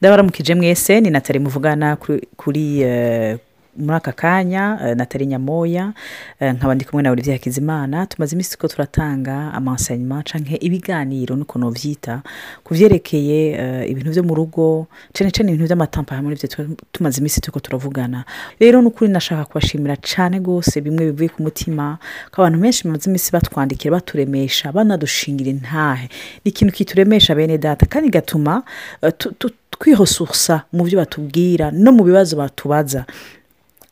ndabaramukije mwese ni natali muvugana kuri- eh, muri aka kanya eh, natali nyamoya eh, nkaba ndi kumwe na olivier hakizimana. Tumaze iminsi ko turatanga amansayinima canke ibiganiro n'ukuntu vyita ku vyerekeye eh, ibintu vyo mu rugo cane cane ibintu vy'amatampa hamwe tuba tumaze iminsi turiko turavugana. Rero n'ukuri nashaka kubashimira cane gose bimwe bivuye ku mutima ko abantu benshi bamaze iminsi batwandikira baturemesha banadushingira intahe ni ikintu kituremesha bene data kandi gatuma tu- tu- twihosusa mu byo batubwira no mu bibazo batubaza.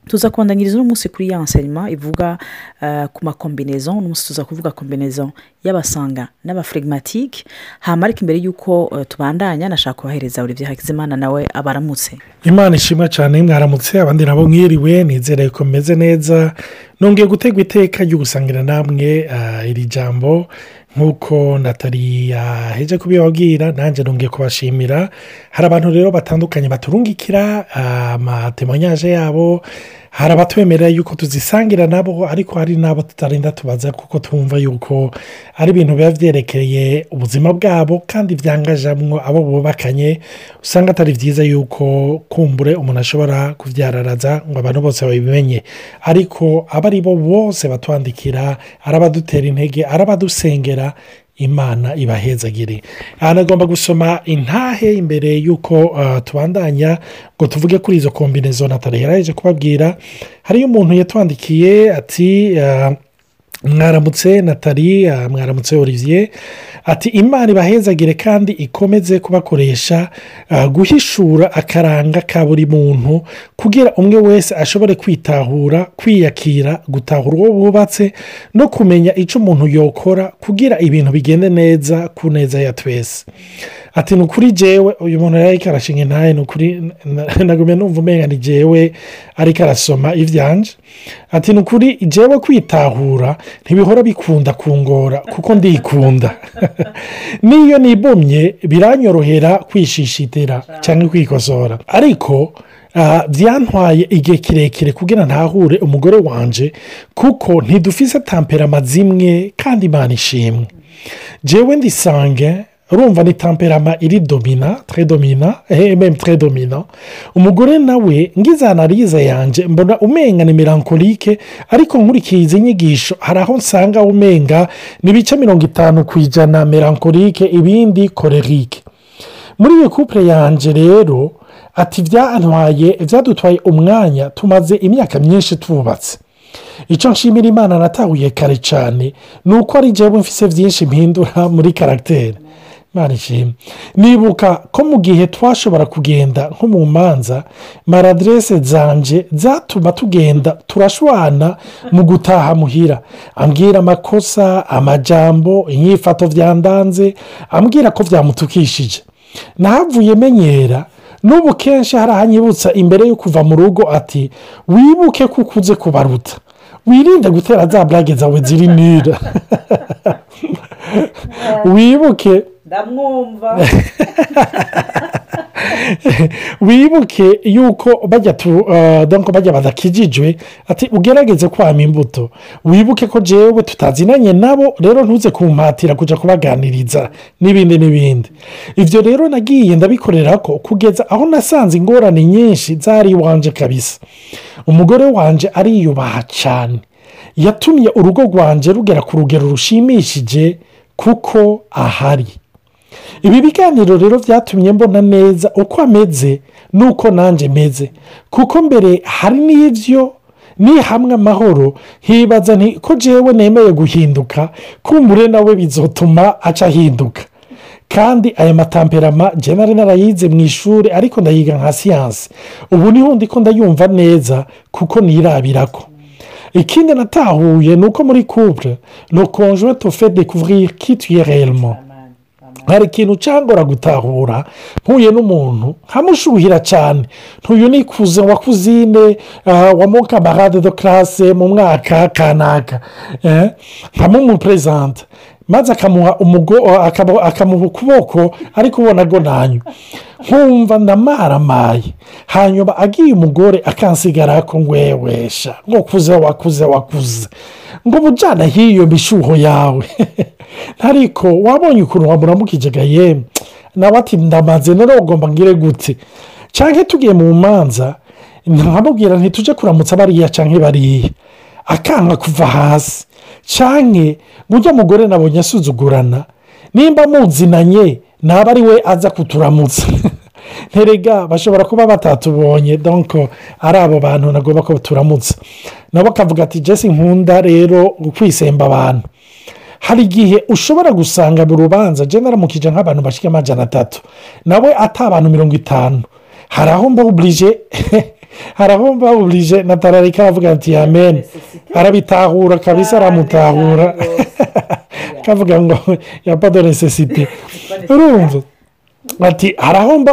Tuza kubandanyiriza uno munsi kuri ya enseignement ivuga eh, ku makombinezo uno munsi tuza kuvuga kombinezo y'abasanga n'abaflegmatique. Hama ariko imbere y'uko eh, tubandanya nashaka kubahereza olivier hakizimana nawe abaramutse. Imana ishimwe cyane mwaramutse abandi nabo mwiriwe nizere ko meze neza. Nongeye gutegwa iteka ryo gusangira namwe ah, iri jambo. Nk'uko natali yaheje kubibabwira nanjye nongeye kubashimira. Hari abantu rero batandukanye baturungikira ah, amatemonyaje yabo hari abatwemerera yuko tuzisangira nabo ariko hari n'abo tutarinda tubaza kuko twumva yuko ari ibintu biba byerekeye ubuzima bwabo kandi byangajamwo abo bubakanye. Usanga atari byiza yuko kumbure umuntu ashobora kubyararaza ngo abantu bose babimenye. Ariko aba ari bo bose batwandikira ari abadutera intege ari abadusengera imana ibahezagire. Aha nagomba gusoma intahe imbere y'uko uh, tubandanya ngo tuvuge kuri izo kombinezo natali yaraje kubabwira. Hariyo umuntu yatwandikiye ati uh, mwaramutse natali uh, mwaramutse olivier. Ati imana ibahezagire kandi ikomeze kubakoresha uh, guhishura akaranga ka buri muntu kugira umwe wese ashobore kwitahura kwiyakira gutahura uwo bubatse no kumenya icyo umuntu yokora kugira ibintu bigende neza ku neza ya twese. Ati ni ukuri jewe uyu muntu yari ariko arashinga intahe ni ukuri nagumye numva umenga ni jewe ariko arasoma ibyanje ati ni ukuri jewe kwitahura ntibihora bikunda kungora kuko ndikunda. N'iyo nibumye biranyorohera kwishishitira cyangwa kwikosora. Ariko byantwaye igihe kirekire kugira ntahure umugore wanje kuko ntidufise tamperama zimwe kandi imana ishimwe. Jewe ndisange urumva ni tamperama iri domina tre domina meme tre domina. Umugore nawe ngize analize yanjye mbona umenga ni melankolike ariko nkurikiye izi nyigisho hari aho nsanga umenga ni ibice mirongo itanu ku ijana melankolike ibindi korerike muri iyo kupure yanjye rero ati byantwaye byadutwaye umwanya tumaze imyaka myinshi tubatse icyo nshimira imana natahuye kare cyane ni uko ari njyewe mfise byinshi mpindura muri karagiteri imana ishimwe nibuka ko mu gihe twashobora kugenda nko mu manza maradirese zanjye zatuma tugenda turashwana mu gutaha muhira. Ambwira amakosa amajambo inyifato byandanze ambwira ko byamutukishije nahavuye menyera n'ubu kenshi hari ahanyibutsa imbere yo kuva mu rugo ati wibuke ko ukuze kubaruta. Wirinde gutera za burage zawe ziri nira wibuke ndamwumva. Wibuke yuko bajya tu donko bajya badakijijwe ati ugerageze kwama imbuto. Wibuke ko jewe tutazinanye nabo rero ntuze kumpatira kujya kubaganiriza. N'ibindi n'ibindi. Ibyo rero nagiye ndabikorera ko kugeza aho nasanze ingorane nyinshi zari iwanje kabisa. Umugore wanje ariyubaha cyane yatumye urugo rwanje rugera ku rugero rushimishije kuko ahari. Ibi biganiro rero byatumye mbona neza uko ameze n'uko nanjye meze. Kuko mbere hari n'ibyo ni hamwe amahoro. Hibaza nti ko jewe nemeye guhinduka? Kumbure nawe bizotuma aca ahinduka. Kandi aya matamperama nari narayize mu ishuri ariko ndayiga nka siyansi. Ubu ni ho ndi ko ndayumva neza kuko nirabirako. Ikindi natahuye ni uko muri couple le conjoint fait découvrir qui tu es réellement. Hari ikintu cyangora gutahura mpuye n'umuntu nkamushuhira cyane. Ntuyu ni wa kuzine wa mokamarade do karase mu mwaka kanaka nkamumuperezanta maze akamuha akamuha ukuboko ariko ubona ngo nanyu nkumva ndamaramaye hanyuma agiye umugore akansigara ko ngo kuze wakuze wakuze. Ngo ubujyana hiyo mishuho yawe. Ariko wabonye ukuntu wamuramukije yemwe nawe ati ndamaze none ugomba ngire gute? Cyangwa tugiye mu manza nkamubwira ntitujye kuramutsa bariya cyangwa bariya. Akanga kuva hasi. Cyangwa ujya mugore nabonye asuzugurana nimba muzinanye naba ari we aza kuturamutsa nterega bashobora kuba batatubonye donko ari abo bantu nagomba ko turamutsa nabo akavuga ati jesi nkunda rero kwisemba abantu. Hari igihe ushobora gusanga mu rubanza naramukije nk'abantu bashyira amajana atatu. Nawe ati abantu mirongo itanu. Hari aho mbawuburije hari aho mbawuburije na tararika aravuga ati amen. Arabitahura kabisa aramutahura. Akavuga ngo ya pado nesesite urumva? Ati hari aho mba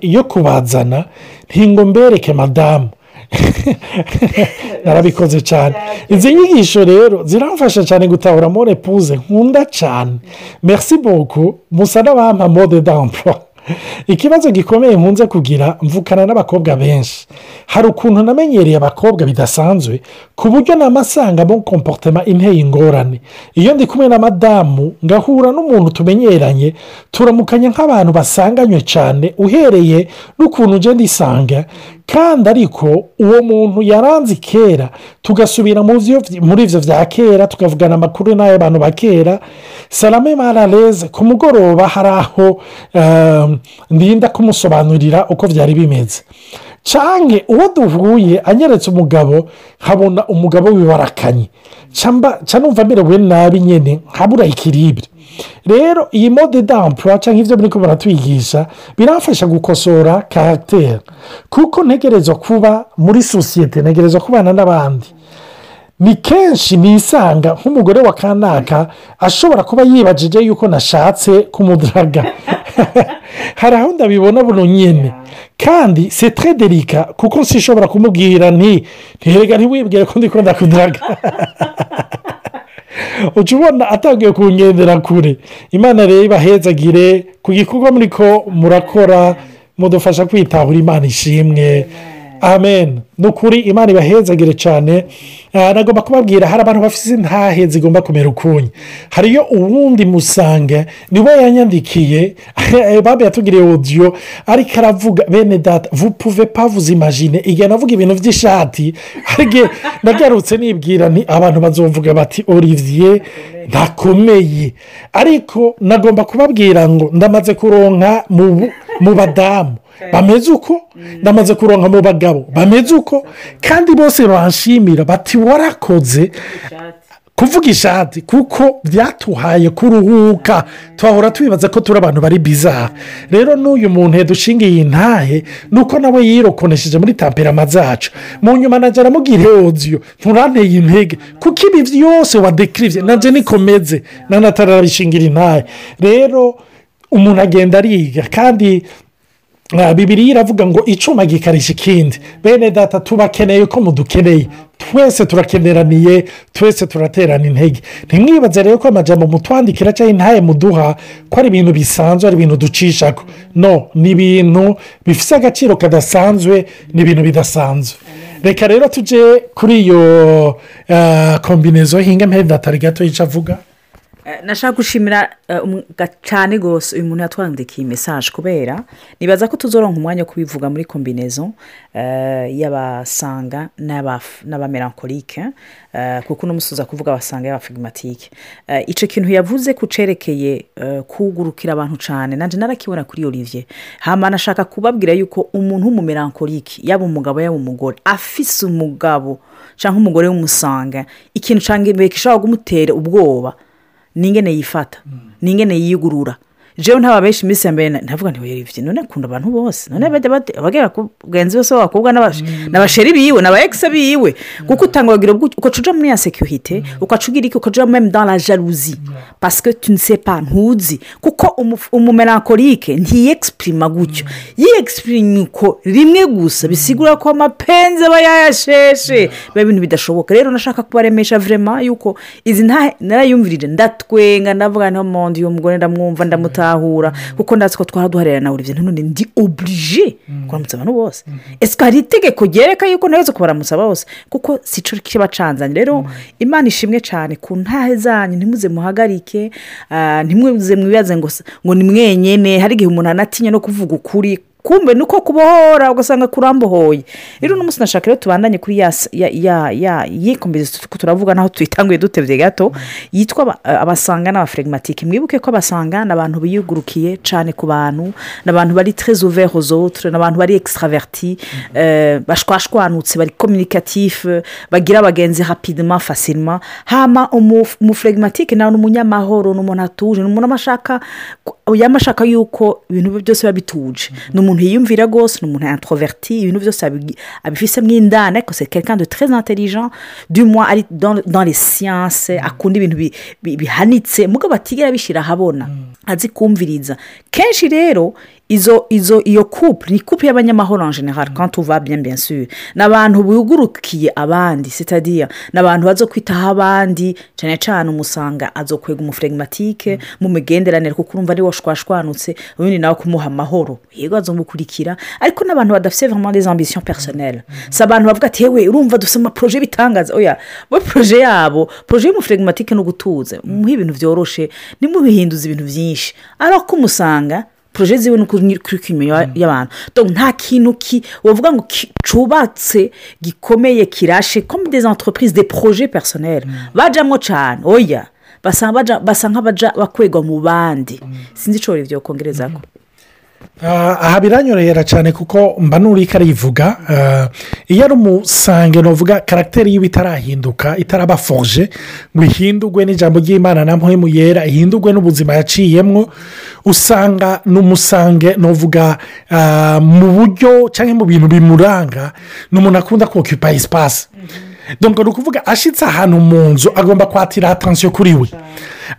yo kubazana ntingo mbereke madamu. Narabikoze cyane. Izi nyigisho rero ziramfasha cyane gutahura more puze nkunda cyane. Merci boku musa n'abampa mode d'emploi. Ikibazo gikomeye nkunze kugira mvukana n'abakobwa benshi. Hari ukuntu namenyereye abakobwa bidasanzwe ku buryo namasangamo komporotema inteye ingorane. Iyo ndi kumwe na madamu ngahura n'umuntu tumenyeranye turamukanya nk'abantu basanganywe cyane uhereye n'ukuntu ugenda isanga kandi ariko uwo muntu yaranze kera tugasubira muri ibyo bya kera tukavugana amakuru n'ay'abantu ba kera salame marareze ku mugoroba hari aho ndinda kumusobanurira uko byari bimeze. Cyane uwo duhuye anyeretse umugabo nkabona umugabo we warakanye numva amerewe nabi nyine nkabura ikiribire rero iyi mode dampura cyangwa ibyo muri kubona twigisha biramfasha gukosora karagiteri kuko ntegereza kuba muri sosiyete ntegereza kubana n'abandi. Ni kenshi nisanga nk'umugore wa kanaka ashobora kuba yibajije yuko nashatse kumudaraga hari aho ndabibona buno nyine kandi derika kuko sishobora kumubwira nti ntirega ntiwibwire ko ndi kubona kudaraga uca ubona atangiye kungendera kure. Imana rero ibahezagire ku gikorwa muri ko murakora mudufasha kwitahura imana ishimwe. Amen. Ni ukuri imana ibahezagire cyane. Nagomba kubabwira hari abantu bafite intahe zigomba kumera ukunya hariyo uwundi musanga ni we yanyandikiye. Babe yatugiriye odiyo ariko aravuga bene data vupuve pavuze imajine igihe navuga ibintu by'ishati nagarutse nibwira ni abantu bazovuga bati olivier ntakomeye ariko nagomba kubabwira ngo ndamaze kuronka mu badamu bameze uko? Ndamaze kuronka mu bagabo. Bameze uko? Kandi bose banshimira bati warakoze kuvuga ishati kuko byatuhaye kuruhuka. Twahora twibaza ko turi abantu bari bizaha rero n'uyu muntu yadushingiye intahe ni uko nawe yirokonesheje muri tamperama zacu. Mu nyuma najya aramubwira odiyo nturanteye intege. Kuko ibi byose wadekiribye nanjye nikomeze. Nanatarabishingira intahe rero umuntu agenda ariga kandi bibiri iravuga ngo icuma gikarisha ikindi. Bene data tubakeneye ko mudukeneye. Twese turakeneraniye twese turaterana intege. Ntimwibaze rero ko amajyambere mutwandikira cyangwa intaye muduha ko ari ibintu bisanzwe ari ibintu ducishako. No ni ibintu bifite agaciro kadasanzwe ni ibintu bidasanzwe. Reka rero tujye kuri iyo kombinezo hinga atari gato yica avuga. Nashaka gushimira cyane rwose uyu muntu yatwandikiye mesaje kubera nibaza ko tuzoronka umwanya wo kubivuga muri kombinezo y'abasanga n'abamerankorike kuko uno musoza kuvuga abasanga y'abafirimatike icyo kintu yavuze ku cyerekeye kugurukira abantu cyane nanjye narakibona kuri olivier. Hamba nashaka kubabwira yuko umuntu w'umumerankorike yaba umugabo yaba umugore afise umugabo cyangwa umugore w'umusanga ikintu cyangwa gishobora kumutera ubwoba. Ni ingene yifata ni ingene yiyugurura jewe ntaba benshi iminsi ya mbere ntavuga ntiwere none akunda abantu bose. None bajya bagera ku bwenzi bose b'abakobwa n'abasheri biwe n'aba egisi biwe. Kuko utanga urugero ukaca uja muri ya sekirite ukaca ugira iki ukaca uja muri la jalousie. Parce que tu ne sais pas ntuzi. Kuko umumerankorike ntiyegisiprima gutyo. Yiyegisiprima uko rimwe gusa bisigura ko amapenzi aba yayasheshe. Biba ibintu bidashoboka. Rero nashaka kubaremesha vrema yuko izi narayumvirije. Ndatwenga ndavuga ni ho mondi uyu mugore ndamwumva ndamutaha kumutahura kuko ndazi ko twara duharira nawe ibyo none ndi oburije kuramutsa abantu bose. Ese hari itegeko ryereka yuko ntayo kubaramutsa bose? Kuko si cyo kiba canzanye. Rero imana ishimwe cyane ku ntahe zanyu. Ntimuze muhagarike ah, ntimuze mwibaze ngo ni mwenyene. Hari igihe umuntu anatinya no kuvuga ukuri kumbe ni uko kubohora ugasanga kurambohoye. Rero uno munsi nashaka rero tubandanye kuri ya ya ya ya yikomeza turavuga naho tuyitanguye dutebye gato yitwa aba- abasanga n'abafregimatike mwibuke ko abasanga ni abantu biyugurukiye cyane ku bantu ni abantu bari aux autres ni abantu bari extraverti eh, bashwashwanutse bari communicatif bagira abagenzi rapidement facilement. Hama umu- umufregimatike nawe ni umunyamahoro ni umuntu atuje ni umuntu ashaka yaba ashaka yuko ibintu byose biba bituje. Ni umuntu yiyumvira rwose ni umuntu introverti ibintu byose abi- abifisemo indani ariko c'est quelqu'un de très intelligent. Du moins ari les sciences akunda ibintu bi- bi- bihanitse mugabo atigera bishyira ahabona azi kumviriza. Kenshi rero izo izo iyo couple ni couple y'abanyamahoro en general quand tu vas bien bien sûr. Ni abantu bugurukiye abandi c'est-à-dire ni abantu bazo kwitaho abandi cyane cyane umusanga azokwega umufregimatike mu migenderanire kuko urumva ari washwashwanutse ubundi nawe kumuha amahoro. Yego azomukurikira ariko n'abantu badafite vraiment des ambitions personnelles. Si abantu bavuga ati yewe urumva dufite amaporoje bitangaza. Oya bo poroje yabo poroje y'umufregimatike ni ugutuza. Muhe ibintu byoroshe ntimubihinduze ibintu byinshi ariko ko umusanga poroje ziwe ni inyuma y'abantu. Donc, nta kintu ki wavuga ngo cubatse gikomeye kirashe comme des entreprises des projets personnels. Bajyamo cyane oya. Basa baja- basa nk'abaja bakwegwa mu bandi. Sinzi icyo byo kongereza ko Ah, aha biranyorohera cyane kuko mba n'uriko arivuga iyo ari umusange nuvuga karagiteri yiwe itarahinduka itaraba foruje ngo ihindurwe n'ijambo ry'imana na mpemu yera ihindurwe n'ubuzima yaciyemo usanga ni umusange nuvuga ah, mu buryo cyangwa mu bintu bimuranga ni umuntu akunda kokipa esipasi donc ni ukuvuga ashyitse ahantu mu nzu agomba kwatira atansiyo kuri we.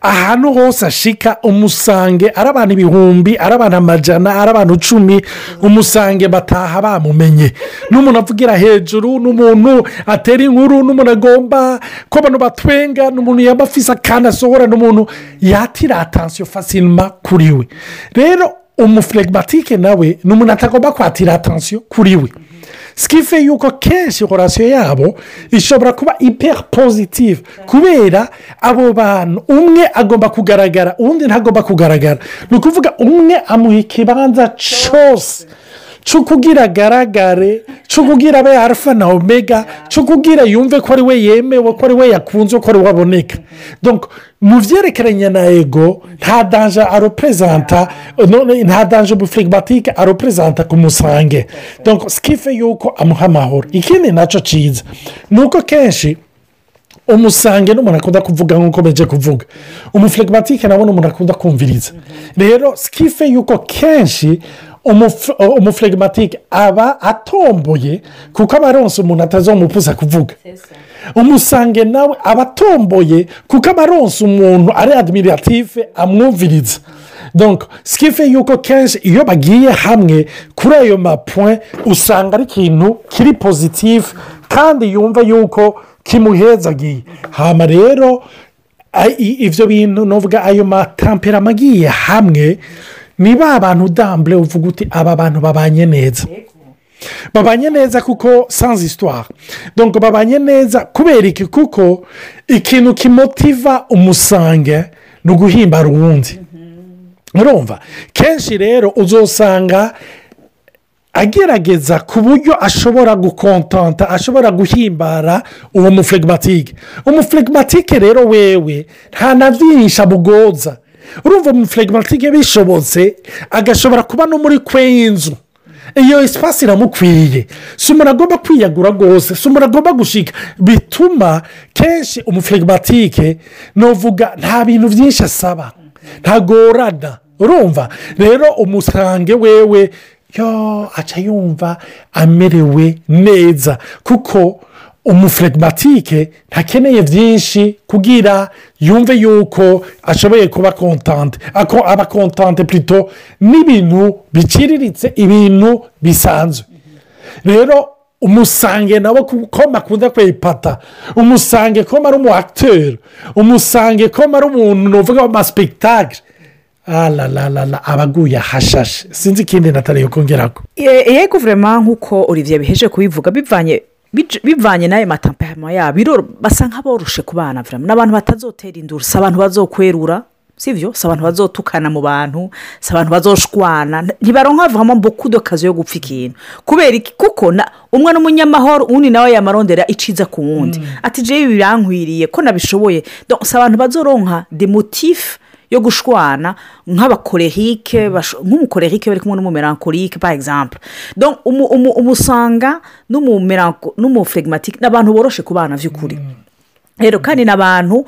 Ahantu hose ashika umusange ari abantu ibihumbi ari abantu amajana ari abantu icumi umusange bataha bamumenye. N'umuntu avugira hejuru n'umuntu atera inkuru n'umuntu agomba ko abantu batwenga n'umuntu yaba afise akantu asohora n'umuntu yatira atansiyo fasilima kuri we. Rero umufregimatike nawe ni umuntu atagomba kwatira atansiyo kuri we. Sikife yuko kenshi horasiyo yabo ishobora kuba iperi pozitive kubera abo bantu umwe agomba kugaragara uwundi ntagomba kugaragara. Ni ukuvuga umwe amuha ikibanza cyose cyo kugira agaragare cyo kugira abe alfa na omega cyo kugira yumve ko ari we yemewe ko ari we yakunze ko ari we aboneka. Mu byerekeranye na ego nta danje aroperezanta nta danje umufirigimatike aroperezanta ku musange. Sikife yuko amuha amahoro. Ikindi na cyo cyiza ni uko kenshi umusange n'umuntu akunda kuvuga nk'uko mbeje kuvuga. Umufirigimatike nawe ni umuntu akunda kumviriza. Rero sikife yuko kenshi umufirigimatike aba atomboye kuko aba aronse umuntu atazomupuza kuvuga. Umusange nawe aba atomboye kuko aba aronse umuntu ari adimirative amwumviriza. Sikife yuko kenshi iyo bagiye hamwe kuri ayo mapuwe usanga ari ikintu kiri pozitifu kandi yumva yuko kimuhezagiye. Hano rero ibyo bintu nuvuga ayo matamperama agiye hamwe ni ba bantu udambure uvuga uti aba bantu babanye neza. Babanye neza kuko sanzi isitwara donko babanye neza kubera iki? Kuko ikintu kimotiva umusange ni uguhimbara uwundi urumva kenshi rero uzasanga agerageza ku buryo ashobora gukontanta ashobora guhimbara uwo mufirigimatike umufirigimatike rero wewe nta na byinshi amugoza. Urumva umufirigimatike bishobotse agashobora kuba no muri kwe y'inzu. Iyo esipasi iramukwiye. Si umuntu agomba kwiyagura rwose si umuntu agomba gushika. Bituma kenshi umufirigimatike nuvuga nta bintu byinshi asaba. Ntagorana. Urumva? Rero umusange wewe yo aca yumva amerewe neza. Kuko umufirigimatike ntakeneye byinshi kugira yumve yuko ashoboye kuba kontante aba kontante purito n'ibintu biciriritse ibintu bisanzwe. Rero umusange nawe ko akunda kwepata umusange ko ari umu akiteri umusange ko ari umuntu uvuga amasipegitagire arararara abaguye ahashashe sinzi ikindi natali yo kongeraho Ye- yego vurema nk'uko olivier biheje kubivuga bivanye bivanye n'ayo matampama yabo. Basa nk'aboroshe ku bana n'abantu batazotera induru. Si abantu bazokwerura sibyo si abantu bazotukana mu bantu si abantu bazoshwana. Ntibaronka bavamo mbukudo kazi yo gupfa ikintu. Kubera iki? Kuko umwe n'umunyamahoro uwundi nawe yamarondera iciza ku wundi. Ati jewe birankwiriye ko nabishoboye. Si abantu bazoronka de motif yo gushwana nk'abakorerike basho- nk'umukorerike bari kumwe n'umumerankorike par exemple umusanga n'umuflegmatique ni abantu boroshe ku bana by'ukuri rero kandi ni abantu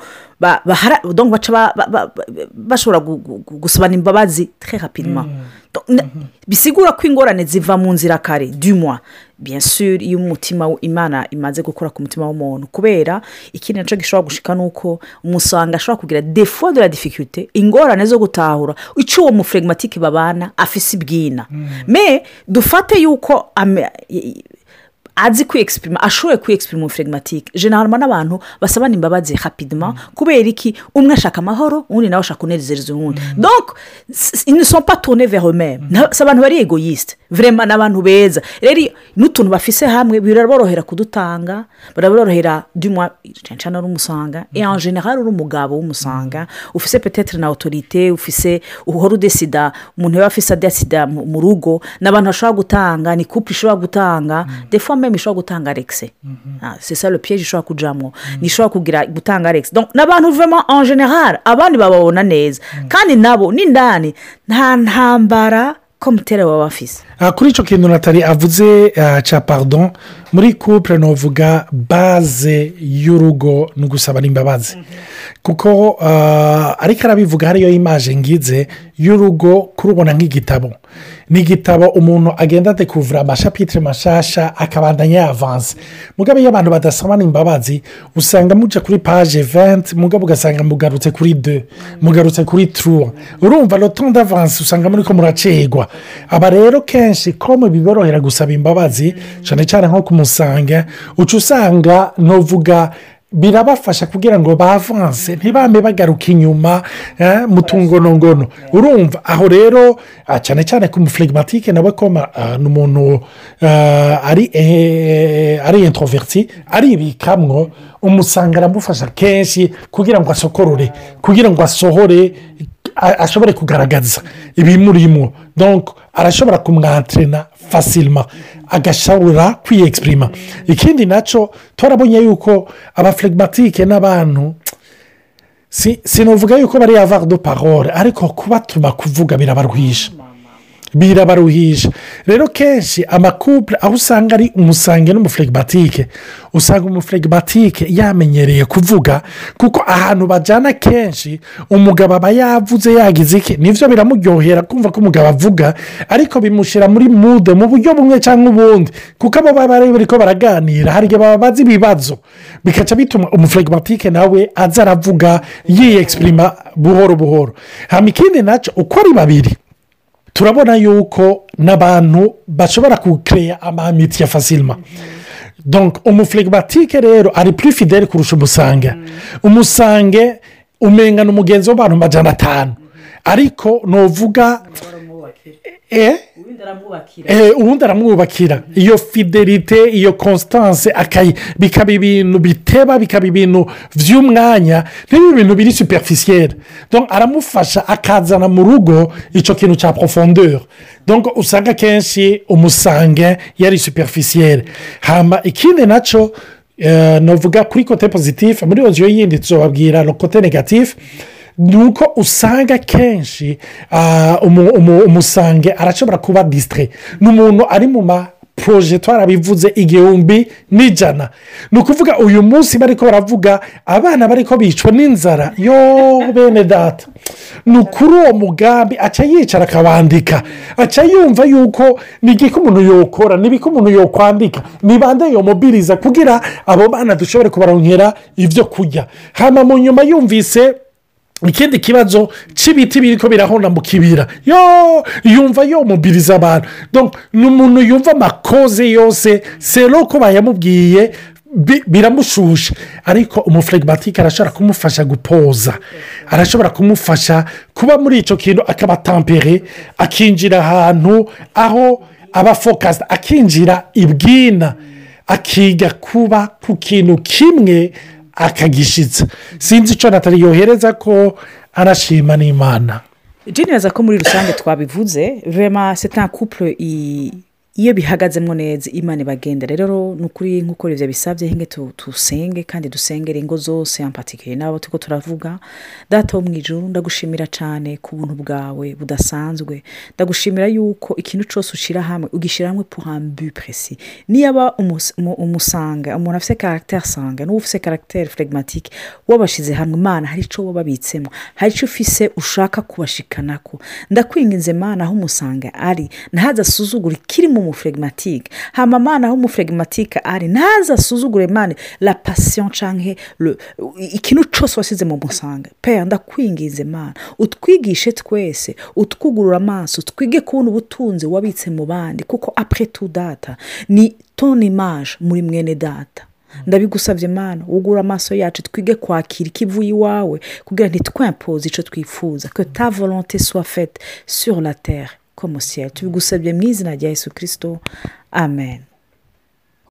bashobora gu- gu- gu- gusabana imbabazi rapidement. Donc, na- bisigura ko ingorane ziva mu nzira kare du mois bien sûr iyo umutima imana imaze gukora ku mutima w'umuntu kubera ikindi na cyo gishobora gushika ni uko umusanga ashobora kugira defo de la difficulté ingorane zo gutahura icyo uwo muflegmatike babana afise ibwina. Me dufate yuko azi kwiyegisiprima ashoboye kwiyegisiprima umuflegmatike generalma n'abantu basabana imbabazi rapidement kubera iki? Umwe ashaka amahoro undi nawe ashaka kunezereza uwundi. Donc s- ils ne sont pas tournés vers eux-mêmes. Nta- si abantu bari egoyiste vraiment ni abantu beza. Rero n'utuntu bafise hamwe biraborohera kudutanga biraborohera dumwa cyane ari umusanga et en general uri umugabo w'umusanga ufise petetre na autorité ufise uhora udesida umuntu yaba afise adesida mu rugo ni abantu bashobora gutanga ni couple ishobora gutanga. Des même ishobora gutanga rexe Ah, c'est ça le piège ishobora kujamwo nishobora kugira gutanga rexe donc ni abantu vraiment en general abandi bababona neza kandi nabo n'indani nta ntambara komutere baba bafise. Ah, kuri icyo kintu natali avuze ah, cya pardon muri couple navuga baze y'urugo ni ugusaba imbabazi kuko ariko arabivuga hariyo imaje ngize y'urugo kurubona nk'igitabo. Ni igitabo umuntu agenda dekuvura amashapitire mashasha akabandanya yavanze mugabo iyo abantu badasabana imbabazi usanga muca kuri paje venti mugabo ugasanga mugarutse kuri de mugarutse kuri turuwa urumva rotonde avanse usanga muri ko muracegwa. Aba rero kenshi ko biborohera gusaba imbabazi cyane cyane nko ku musange uca usanga novuga birabafasha kugira ngo bavanse ntibame bagaruka inyuma eh, mu tungonongono urumva aho rero ah, cyane cyane ku muflegmatike nawe ko ma- ah, ni umuntu ah, eh, ari introverti aribikamwo umusanga aramufasha kenshi kugira ngo asokorore kugira ngo asohore ashobore kugaragaza ibimurimo arashobora kumwantrena fasilima agashobora kwiyegisiprima ikindi na cyo turabonye yuko abaflegmatike n'abantu si sinavuga yuko bari avoir de parole ariko kubatuma kuvuga birabaruhisha birabaruhisha rero kenshi amakupure aho usanga ari umusange n'umuflegmatike usanga umuflegmatike yamenyereye kuvuga kuko ahantu bajyana kenshi umugabo aba yavuze yagize iki? Nibyo biramuryohera kumva ko umugabo avuga ariko bimushyira muri mude mu buryo bumwe cyangwa ubundi. Kuko abo baba bari ko baraganira hari igihe baba bazi ibibazo. Bikaca bituma umuflegmatike nawe aza aravuga yiyegisiprima buhoro buhoro. Hano ikindi na cyo uko ari babiri turabona yuko n'abantu bashobora kukeya amamiti ya fasilima donc umuflegmatike rero ari puri fideli kurusha umusange. Umusange umengana umugenzi w'abantu majana atanu. Ariko nuvuga ubundi aramwubakira. Iyo fidelite iyo constance bikaba ibintu biteba bikaba ibintu by'umwanya ntibibe ibintu biri superficielle donc aramufasha akazana mu rugo icyo kintu cya profondeur. Usanga kenshi umusange yari superficielle hamba ikindi na cyo eh, navuga kuri kote positif muri iyo nzu yindi tuzababwira kote negatif ni uko usanga kenshi ah, umu- umu- umusange arashobora kuba disitire ni umuntu ari mu ma poroje twarabivuze igihumbi n'ijana. Ni ukuvuga uyu munsi bari ko baravuga abana bari ko bicwa n'inzara. Yo bene data. Ni ukuri uwo mugambi aca yicara akabandika. Aca yumva yuko ni igiko umuntu yokora ni ibiko umuntu yokwandika ni bande yomobiriza kugira abo bana dushobore kubaronkera ibyo kurya. Hano mu nyuma yumvise ikindi kibazo cy'ibiti biri ko birahona mu kibira. Yo yumva yomubiriza abantu. Ni umuntu yumva amakoze yose sero ko bayamubwiye bi- biramushusha. Ariko umuflegimatike arashobora kumufasha gupoza. Arashobora kumufasha kuba muri icyo kintu akaba tampere akinjira ahantu aho aba fokasi akinjira ibwina akiga kuba ku kintu kimwe akagishyitsa sinzi icyo natali yohereza ko arashima n'imana. Jeni baza ko muri rusange twabivuze. Rema seta couple i- iyo bihagazemo neza imana ibagenda. Rero ni ukuri nk'uko ibyo bisabye hinge tusenge kandi dusengere ingo zose ampatikire n'abo turiko turavuga. Data wo mu ijuru ndagushimira cyane ku buntu bwawe budasanzwe. Ndagushimira yuko ikintu cyose ushyira hamwe ugishyira hamwe but précis. Niyaba umus- umu- umusanga umuntu afite caractère sanga n'uwo ufite caractère phlegmatique wabashyize hamwe imana hari icyo wababitsemo. Hari icyo ufise ushaka kubashikanako. Ndakwinginze mana aho umusanga ari. Ntaza asuzugure ikiri mu muflegmatike hama mana aho umuflegmatike ari ntaza asuzugure mani la passion canke le- ikintu cyose wasize mu musanga. Pe ndakwinginze mana utwigishe twese utwugurura amaso twige kubona ubutunzi wabitse mu bandi kuko apure tu data ni ton image muri mwene data. Ndabigusabye mana wugura amaso yacu twige kwakira ikivuye iwawe kugira ntitwempoze icyo twifuza. Que ta volonté soit faite sur la terre. Au ciel tubigusabye mu izina rya yesu kirisito amen.